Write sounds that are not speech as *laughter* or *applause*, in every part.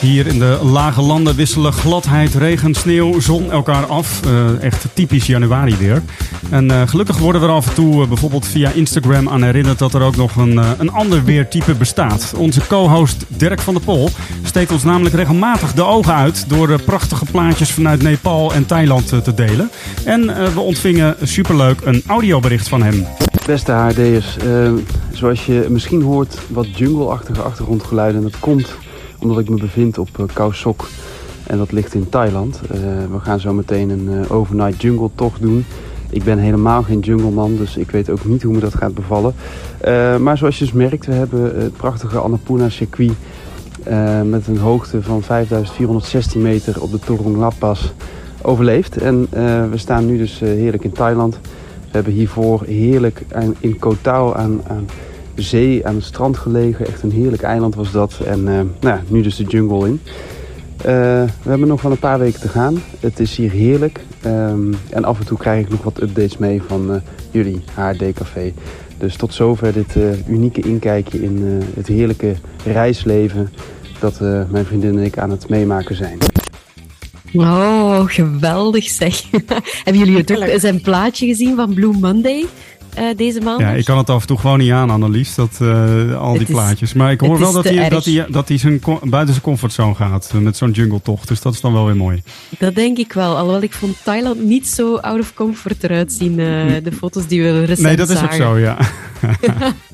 Hier in de lage landen wisselen gladheid, regen, sneeuw, zon elkaar af. Eh, echt typisch januari weer. En eh, gelukkig worden we er af en toe eh, bijvoorbeeld via Instagram aan herinnerd dat er ook nog een, een ander weertype bestaat. Onze co-host Dirk van der Pol steekt ons namelijk regelmatig de ogen uit door prachtige plaatjes vanuit Nepal en Thailand te delen. En we ontvingen superleuk een audiobericht van hem. Beste HRD'ers, eh, zoals je misschien hoort wat jungle-achtige achtergrondgeluiden. En dat komt omdat ik me bevind op uh, Khao Sok. En dat ligt in Thailand. Eh, we gaan zo meteen een eh, overnight jungle tocht doen. Ik ben helemaal geen jungleman, dus ik weet ook niet hoe me dat gaat bevallen. Eh, maar zoals je dus merkt, we hebben het prachtige Annapurna circuit. eh, met een hoogte van 5416 meter op de Torong Lapas overleefd. En eh, we staan nu dus eh, heerlijk in Thailand. We hebben hiervoor heerlijk in Koh Tao aan, aan zee, aan het strand gelegen. Echt een heerlijk eiland was dat. En eh, nou ja, nu dus de jungle in. Eh, we hebben nog wel een paar weken te gaan. Het is hier heerlijk. Ehm, en af en toe krijg ik nog wat updates mee van eh, jullie, HRD Café. Dus tot zover dit eh, unieke inkijkje in eh, het heerlijke reisleven... dat eh, mijn vriendin en ik aan het meemaken zijn. Oh, geweldig zeg. *laughs* Hebben jullie het ook, zijn plaatje gezien van Blue Monday deze maand? Ja, ik kan het af en toe gewoon niet aan, Annelies, dat, eh, al die is- plaatjes. Maar ik hoor wel dat hij, dat, hij, dat hij zijn, buiten zijn comfortzone gaat eh, met zo'n jungle tocht. Dus dat is dan wel weer mooi. Dat denk ik wel. Alhoewel ik vond Thailand niet zo out of comfort eruit zien. eh, de foto's die we recent Nee, dat is ook zo, ja. *laughs*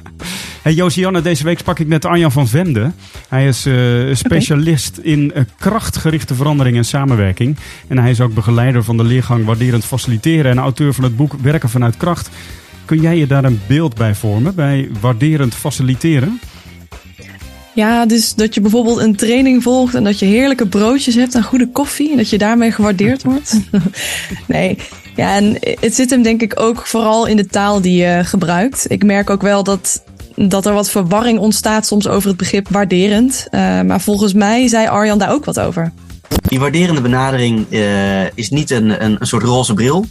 *laughs* hey Josianne, deze week sprak ik met Arjan van Vende. Hij is eh, specialist in eh, krachtgerichte verandering en samenwerking. En hij is ook begeleider van de leergang Waarderend Faciliteren en auteur van het boek Werken vanuit Kracht. Kun jij je daar een beeld bij vormen, bij waarderend faciliteren? Ja, dus dat je bijvoorbeeld een training volgt en dat je heerlijke broodjes hebt en goede koffie en dat je daarmee gewaardeerd *laughs* wordt. *laughs* nee, ja, en het zit hem denk ik ook vooral in de taal die je gebruikt. Ik merk ook wel dat, dat er wat verwarring ontstaat soms over het begrip waarderend. Eh, maar volgens mij zei Arjan daar ook wat over. Die waarderende benadering eh, is niet een, een, een soort roze bril.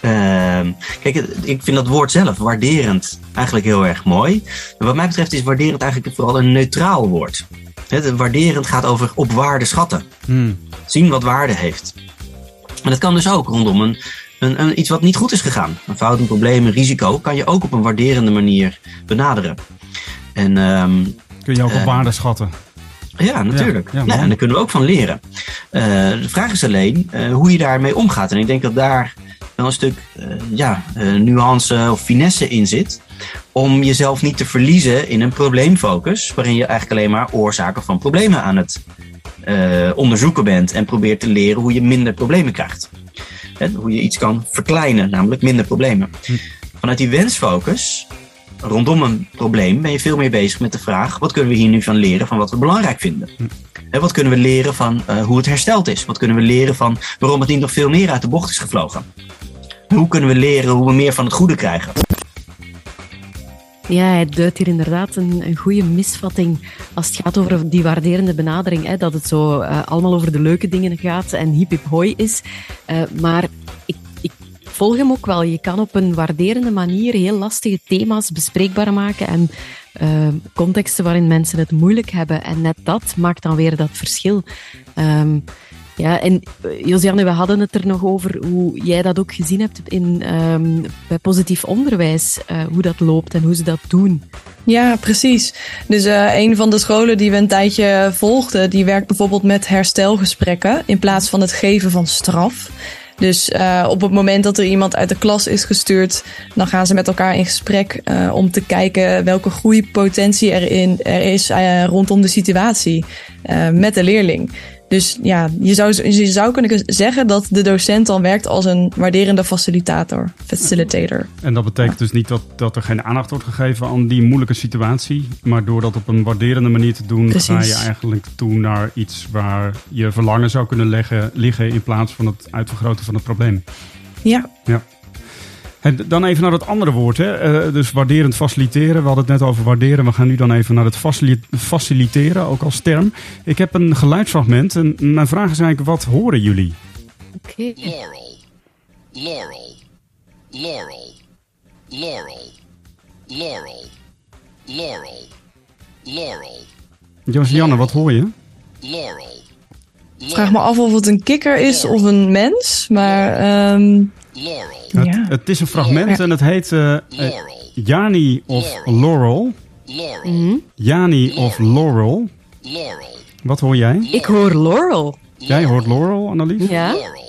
Ehm, kijk, ik vind dat woord zelf, waarderend, eigenlijk heel erg mooi. En wat mij betreft is waarderend eigenlijk vooral een neutraal woord. Het waarderend gaat over op waarde schatten. Hmm. Zien wat waarde heeft. En dat kan dus ook rondom een, een, een, iets wat niet goed is gegaan. Een fout, een probleem, een risico kan je ook op een waarderende manier benaderen. En ehm, Kun je ook op Eh, waarde schatten? Ja, natuurlijk. Ja, ja, nou, en daar kunnen we ook van leren. Eh, de vraag is alleen eh, hoe je daarmee omgaat. En ik denk dat daar wel een stuk eh, ja, nuance of finesse in zit. Om jezelf niet te verliezen in een probleemfocus. Waarin je eigenlijk alleen maar oorzaken van problemen aan het onderzoeken bent. En probeert te leren hoe je minder problemen krijgt. Hè, hoe je iets kan verkleinen, namelijk minder problemen. Hm. Vanuit die wensfocus rondom een probleem ben je veel meer bezig met de vraag: wat kunnen we hier nu van leren van wat we belangrijk vinden? En wat kunnen we leren van eh, hoe het hersteld is? Wat kunnen we leren van waarom het niet nog veel meer uit de bocht is gevlogen? Hoe kunnen we leren hoe we meer van het goede krijgen? Ja, hij duidt hier inderdaad een, een goede misvatting als het gaat over die waarderende benadering. Hè, dat het zo eh, allemaal over de leuke dingen gaat en hip hip hoi is. Eh, maar ik, ik volg hem ook wel. Je kan op een waarderende manier heel lastige thema's bespreekbaar maken en eh, contexten waarin mensen het moeilijk hebben. En net dat maakt dan weer dat verschil. Ehm, ja, en eh, Josiane, we hadden het er nog over hoe jij dat ook gezien hebt in, ehm, bij positief onderwijs, eh, hoe dat loopt en hoe ze dat doen. Ja, precies. Dus een van de scholen die we een tijdje volgden, die werkt bijvoorbeeld met herstelgesprekken in plaats van het geven van straf. Dus eh, op het moment dat er iemand uit de klas is gestuurd, dan gaan ze met elkaar in gesprek eh, om te kijken welke groeipotentie er, in, er is eh, rondom de situatie met de leerling. Dus ja, je zou, je zou kunnen zeggen dat de docent dan werkt als een waarderende facilitator, facilitator. En dat betekent dus niet dat, dat er geen aandacht wordt gegeven aan die moeilijke situatie. Maar door dat op een waarderende manier te doen, ga je eigenlijk toe naar iets waar je verlangen zou kunnen leggen, liggen in plaats van het uitvergroten van het probleem. Ja, Ja. En dan even naar het andere woord. Hè? Eh, dus waarderend faciliteren. We hadden het net over waarderen. We gaan nu dan even naar het facili- faciliteren, ook als term. Ik heb een geluidsfragment. En mijn vraag is eigenlijk, wat horen jullie? Oké. Laurel, Laurel, Laurel, Laurel, Laurel, Laurel, Laurel, Josianne, wat hoor je? Laurel, Ik vraag me af of het een kikker is of een mens. Maar ehm, Laurel, Het, Ja. het is een fragment en het heet eh, eh, Jani of Laurel. Laurel, Jani of Laurel. Laurel, Wat hoor jij? Ik hoor Laurel. Jij hoort Laurel, Annelies? Ja. Laurel,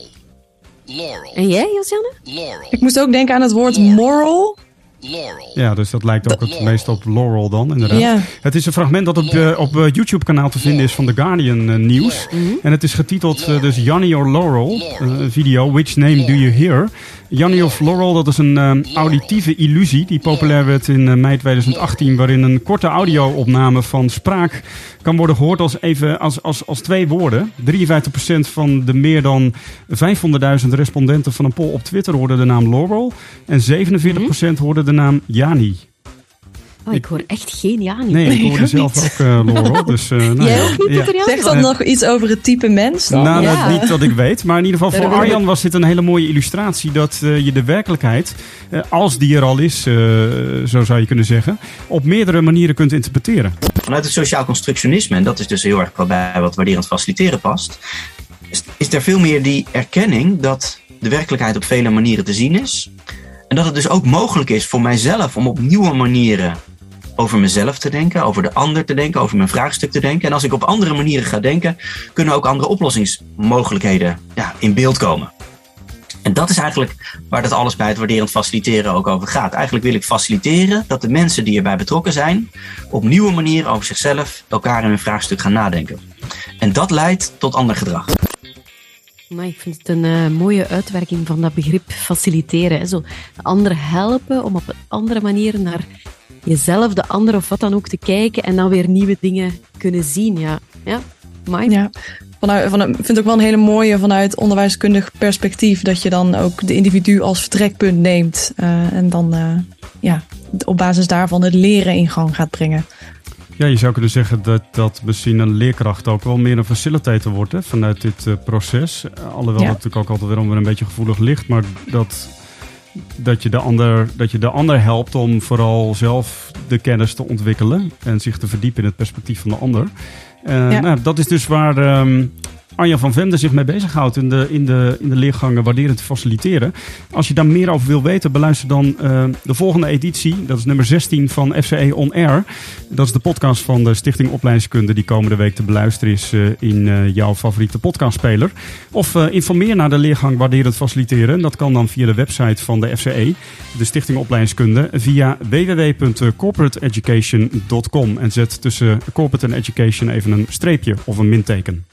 Laurel, En jij, Josianne? Laurel, ik moest ook denken aan het woord moral. Laurel, Ja, dus dat lijkt ook het meest op Laurel dan, inderdaad. Ja. Het is een fragment dat op, eh, op eh, YouTube-kanaal te vinden is van The Guardian eh, Nieuws. En het is getiteld dus Janny or Laurel, een video, Which Name Do You Hear? Janny of Laurel, dat is een eh, auditieve illusie die populair werd in mei 2018, waarin een korte audio-opname van spraak kan worden gehoord als, even, als, als, als twee woorden. 53% van de meer dan 500.000 respondenten van een poll op Twitter hoorden de naam Laurel en 47% hoorden de naam Jani. Oh, ik hoor echt geen ja niet. Nee, ik hoorde ook zelf niet. ook eh, Laurel. *laughs* Dus, eh, nou, Jij ja. ook niet, Ja. Zegt dat nog iets over het type mens dan? Nou, Ja. dat niet dat ik weet. Maar in ieder geval voor Arjan was dit een hele mooie illustratie. Dat eh, je de werkelijkheid, eh, als die er al is, eh, zo zou je kunnen zeggen, op meerdere manieren kunt interpreteren. Vanuit het sociaal constructionisme, en dat is dus heel erg wel bij wat waarderend faciliteren past, is, is er veel meer die erkenning dat de werkelijkheid op vele manieren te zien is. En dat het dus ook mogelijk is voor mijzelf om op nieuwe manieren over mezelf te denken, over de ander te denken, over mijn vraagstuk te denken. En als ik op andere manieren ga denken, kunnen ook andere oplossingsmogelijkheden ja, in beeld komen. En dat is eigenlijk waar dat alles bij het waarderend faciliteren ook over gaat. Eigenlijk wil ik faciliteren dat de mensen die erbij betrokken zijn, op nieuwe manieren over zichzelf, elkaar en hun vraagstuk gaan nadenken. En dat leidt tot ander gedrag. Maar ik vind het een eh, mooie uitwerking van dat begrip faciliteren. Hè. Zo de ander helpen om op een andere manier naar jezelf, de ander of wat dan ook te kijken en dan weer nieuwe dingen kunnen zien. Ja, ja. Mike? Ja, vanuit, ik vind ook wel een hele mooie vanuit onderwijskundig perspectief. Dat je dan ook de individu als vertrekpunt neemt. eh, en dan eh, ja, op basis daarvan het leren in gang gaat brengen. Ja, je zou kunnen zeggen dat, dat misschien een leerkracht ook wel meer een facilitator wordt hè, vanuit dit eh, proces. Eh, alhoewel Ja. dat natuurlijk ook altijd weer om een beetje gevoelig ligt. Maar dat, dat, je de ander, dat je de ander helpt om vooral zelf de kennis te ontwikkelen. En zich te verdiepen in het perspectief van de ander. Eh, Ja. nou, dat is dus waar ehm Arjan van Vende zich mee bezighoudt in de, in, de, in de leergangen waarderend faciliteren. Als je daar meer over wil weten, beluister dan eh, de volgende editie. Dat is nummer 16 van FCE On Air. Dat is de podcast van de Stichting Opleidingskunde die komende week te beluisteren is eh, in eh, jouw favoriete podcastspeler. Of informeer naar de leergang waarderend faciliteren. Dat kan dan via de website van de FCE, de Stichting Opleidingskunde, via www.corporateeducation.com. En zet tussen corporate en education even een streepje of een minteken.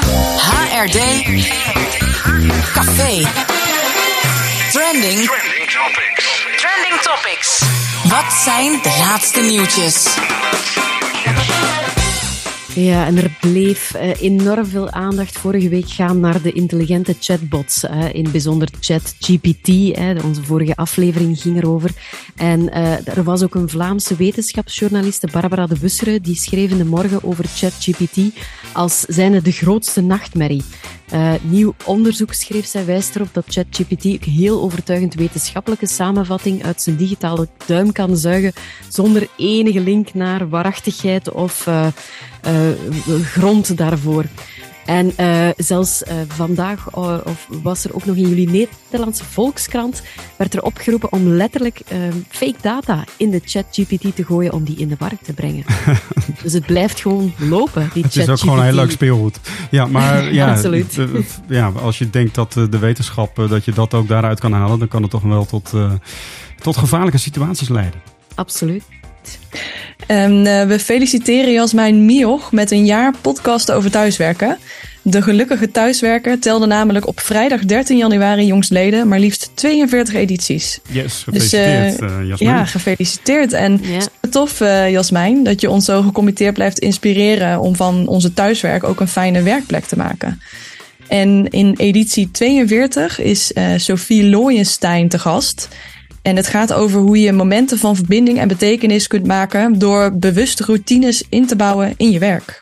HRD Café Trending Trending topics. Trending Topics Wat zijn de laatste nieuwtjes? Ja, en er bleef eh, enorm veel aandacht vorige week gaan naar de intelligente chatbots. eh, in bijzonder ChatGPT. onze vorige aflevering ging erover. En eh, er was ook een Vlaamse wetenschapsjournaliste, Barbara de Bussere, die schreef in de morgen over ChatGPT als zijnde de grootste nachtmerrie. Eh, nieuw onderzoek, schreef zij, wijst erop dat ChatGPT een heel overtuigend wetenschappelijke samenvatting uit zijn digitale duim kan zuigen zonder enige link naar waarachtigheid of eh, grond daarvoor. En eh, zelfs eh, vandaag of was er ook nog in jullie Nederlandse Volkskrant werd er opgeroepen om letterlijk eh, fake data in de ChatGPT te gooien om die in de markt te brengen. *laughs* dus het blijft gewoon lopen, die Het is ook gewoon een heel leuk speelgoed. Ja, maar *laughs* ja, Absoluut. ja, als je denkt dat eh, de wetenschap dat je dat ook daaruit kan halen, dan kan het toch wel tot, tot gevaarlijke situaties leiden. Absoluut. En eh, we feliciteren Jasmijn Mioch met een jaar podcast over thuiswerken. De gelukkige thuiswerker telde namelijk op vrijdag 13 januari jongstleden maar liefst 42 edities. Yes, Dus, eh, gefeliciteerd uh, Jasmijn. Ja, gefeliciteerd. En Ja. tof, eh, Jasmijn, dat je ons zo gecommitteerd blijft inspireren om van onze thuiswerk ook een fijne werkplek te maken. En in editie 42 is eh, Sophie Looyenstein te gast. En het gaat over hoe je momenten van verbinding en betekenis kunt maken door bewuste routines in te bouwen in je werk.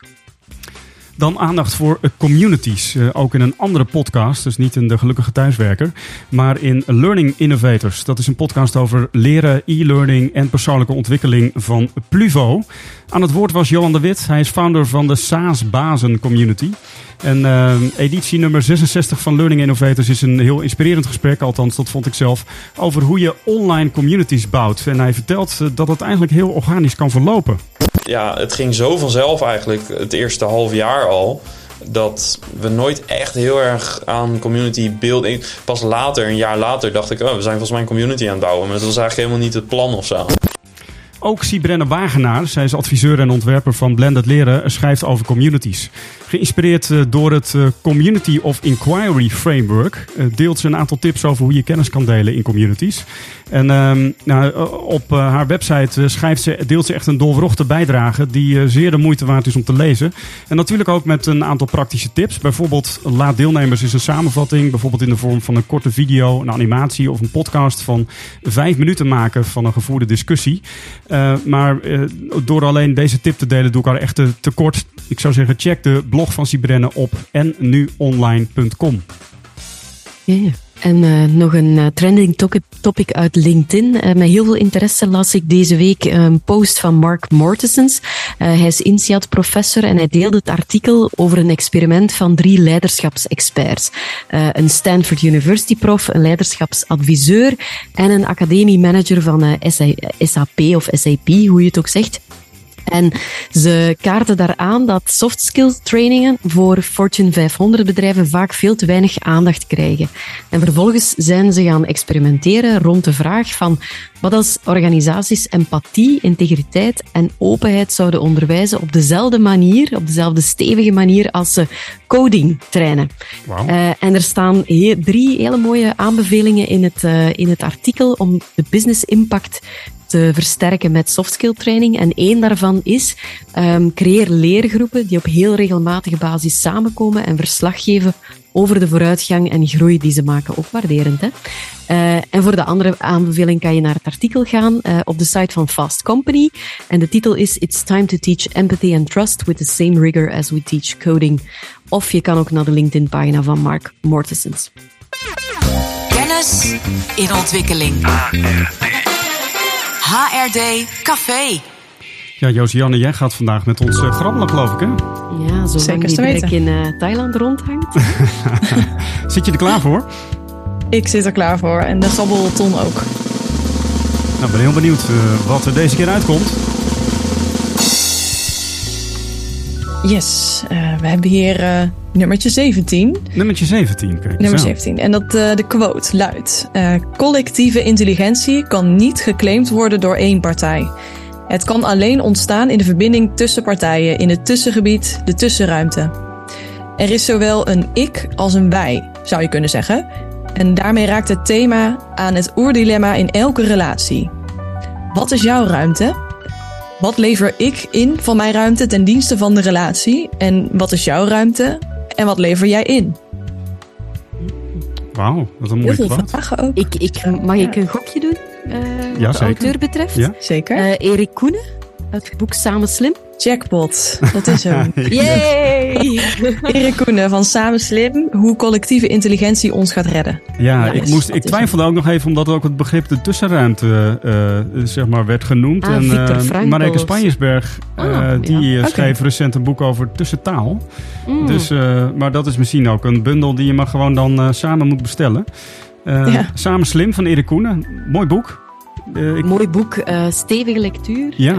Dan aandacht voor eh, communities. Uh, ook in een andere podcast, dus niet in De Gelukkige Thuiswerker, maar in Learning Innovators. Dat is een podcast over leren, e-learning en persoonlijke ontwikkeling van Pluvo. Aan het woord was Johan de Wit. Hij is founder van de SaaS Bazen Community. En uh, editie nummer 66 van Learning Innovators is een heel inspirerend gesprek, althans dat vond ik zelf, over hoe je online communities bouwt. En hij vertelt dat het eigenlijk heel organisch kan verlopen ja, het ging zo vanzelf eigenlijk het eerste half jaar al. Dat we nooit echt heel erg aan community building. Pas later, een jaar later, dacht ik: oh, we zijn volgens mij een community aan het bouwen. Maar dat was eigenlijk helemaal niet het plan of zo. Ook Sibrenne Wagenaar, zij is adviseur en ontwerper van Blended Leren, schrijft over communities. Geïnspireerd eh, door het eh, Community of Inquiry Framework eh, deelt ze een aantal tips over hoe je kennis kan delen in communities. En ehm, nou, op haar website schrijft ze, deelt ze echt een doorwrochte bijdrage die zeer de moeite waard is om te lezen. En natuurlijk ook met een aantal praktische tips. Bijvoorbeeld laat deelnemers eens een samenvatting, bijvoorbeeld in de vorm van een korte video, een animatie of een podcast van vijf minuten maken van een gevoerde discussie. Uh, maar uh, door alleen deze tip te delen doe ik haar echt tekort. Ik zou zeggen, check de blog van Sibrenne op ennuonline.com. Ja, en uh, nog een uh, trending topic uit LinkedIn. Uh, met heel veel interesse las ik deze week een post van Mark Mortisons. hij is INSEAD professor en hij deelde het artikel over een experiment van drie leiderschapsexperts. een Stanford University prof, een leiderschapsadviseur en een academiemanager van SAP of SAP, hoe je het ook zegt. En ze kaarten daaraan dat soft skills trainingen voor Fortune 500 bedrijven vaak veel te weinig aandacht krijgen. En vervolgens zijn ze gaan experimenteren rond de vraag van wat als organisaties empathie, integriteit en openheid zouden onderwijzen op dezelfde manier, op dezelfde stevige manier als ze coding trainen. Wow. Uh, en er staan he drie hele mooie aanbevelingen in het, uh, in het artikel om de business impact te versterken met softskill training. En één daarvan is um, creëer leergroepen die op heel regelmatige basis samenkomen en verslag geven over de vooruitgang en groei die ze maken. Ook waarderend. Hè? Uh, en voor de andere aanbeveling kan je naar het artikel gaan uh, op de site van Fast Company. En de titel is It's time to teach empathy and trust with the same rigor as we teach coding. Of je kan ook naar de LinkedIn-pagina van Mark Mortisons. Kennis in ontwikkeling. HRD Café. Ja, Josianne, jij gaat vandaag met ons uh, grabbelen, geloof ik, hè? Ja, zo Zeker die trek in uh, Thailand rondhangt. *laughs* Zit je er klaar voor? Ik zit er klaar voor en de grabbelton ook. Nou, ben heel benieuwd uh, wat er deze keer uitkomt. Yes, we hebben hier nummertje 17. Nummertje 17, kijk Nummer 17. En dat, uh, de quote luidt: Collectieve intelligentie kan niet geclaimd worden door één partij. Het kan alleen ontstaan in de verbinding tussen partijen, in het tussengebied, de tussenruimte. Er is zowel een ik als een wij, zou je kunnen zeggen. En daarmee raakt het thema aan het oerdilemma in elke relatie. Wat is jouw ruimte? Wat lever ik in van mijn ruimte ten dienste van de relatie? En wat is jouw ruimte? En wat lever jij in? Wauw, wat een mooie vragen ook. Ik, ik, mag ik een gokje doen? Uh, ja, wat de auteur betreft? Ja? Zeker. Uh, Erik Koenen, het boek Samen Slim. Jackpot, dat is hem. *laughs* Yay! *laughs* Erik Koenen van Samen Slim, hoe collectieve intelligentie ons gaat redden. Ja, ik, moest, ik twijfelde ook nog even omdat ook het begrip de tussenruimte uh, zeg maar werd genoemd. Ah, en uh, Marijke Spanjesberg, ah, die ja. schreef okay. recent een boek over tussentaal. Mm. Dus, maar dat is misschien ook een bundel die je maar gewoon dan samen moet bestellen. Ja. Samen Slim van Erik Koenen, mooi boek. Ik... Mooi boek, stevige lectuur. Ja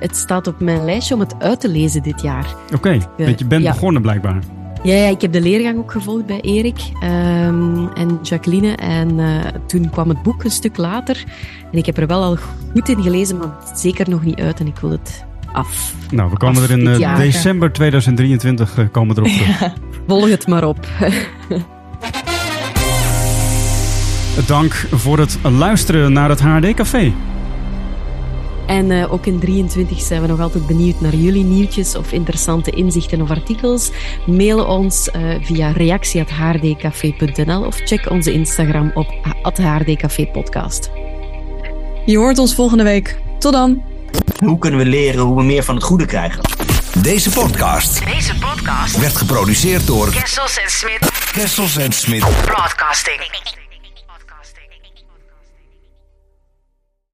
het staat op mijn lijstje om het uit te lezen dit jaar. Oké, okay, want je bent ja. begonnen blijkbaar. Ja, ja, ik heb de leergang ook gevolgd bij Erik um, en Jacqueline. En uh, toen kwam het boek een stuk later. En ik heb er wel al goed in gelezen, maar zeker nog niet uit. En ik wil het af. Nou, we komen er in uh, december *laughs* ja. 2023 uh, komen erop terug. Ja, volg het maar op. *laughs* Dank voor het luisteren naar het HRD Café. En uh, ook in 23 zijn we nog altijd benieuwd naar jullie nieuwtjes of interessante inzichten of artikels. Mail ons uh, via reactie.hrdcafé.nl of check onze Instagram op podcast. Je hoort ons volgende week. Tot dan. Hoe kunnen we leren hoe we meer van het goede krijgen? Deze podcast Deze podcast werd geproduceerd door Kessels en Smit Kessels en Smit. Broadcasting.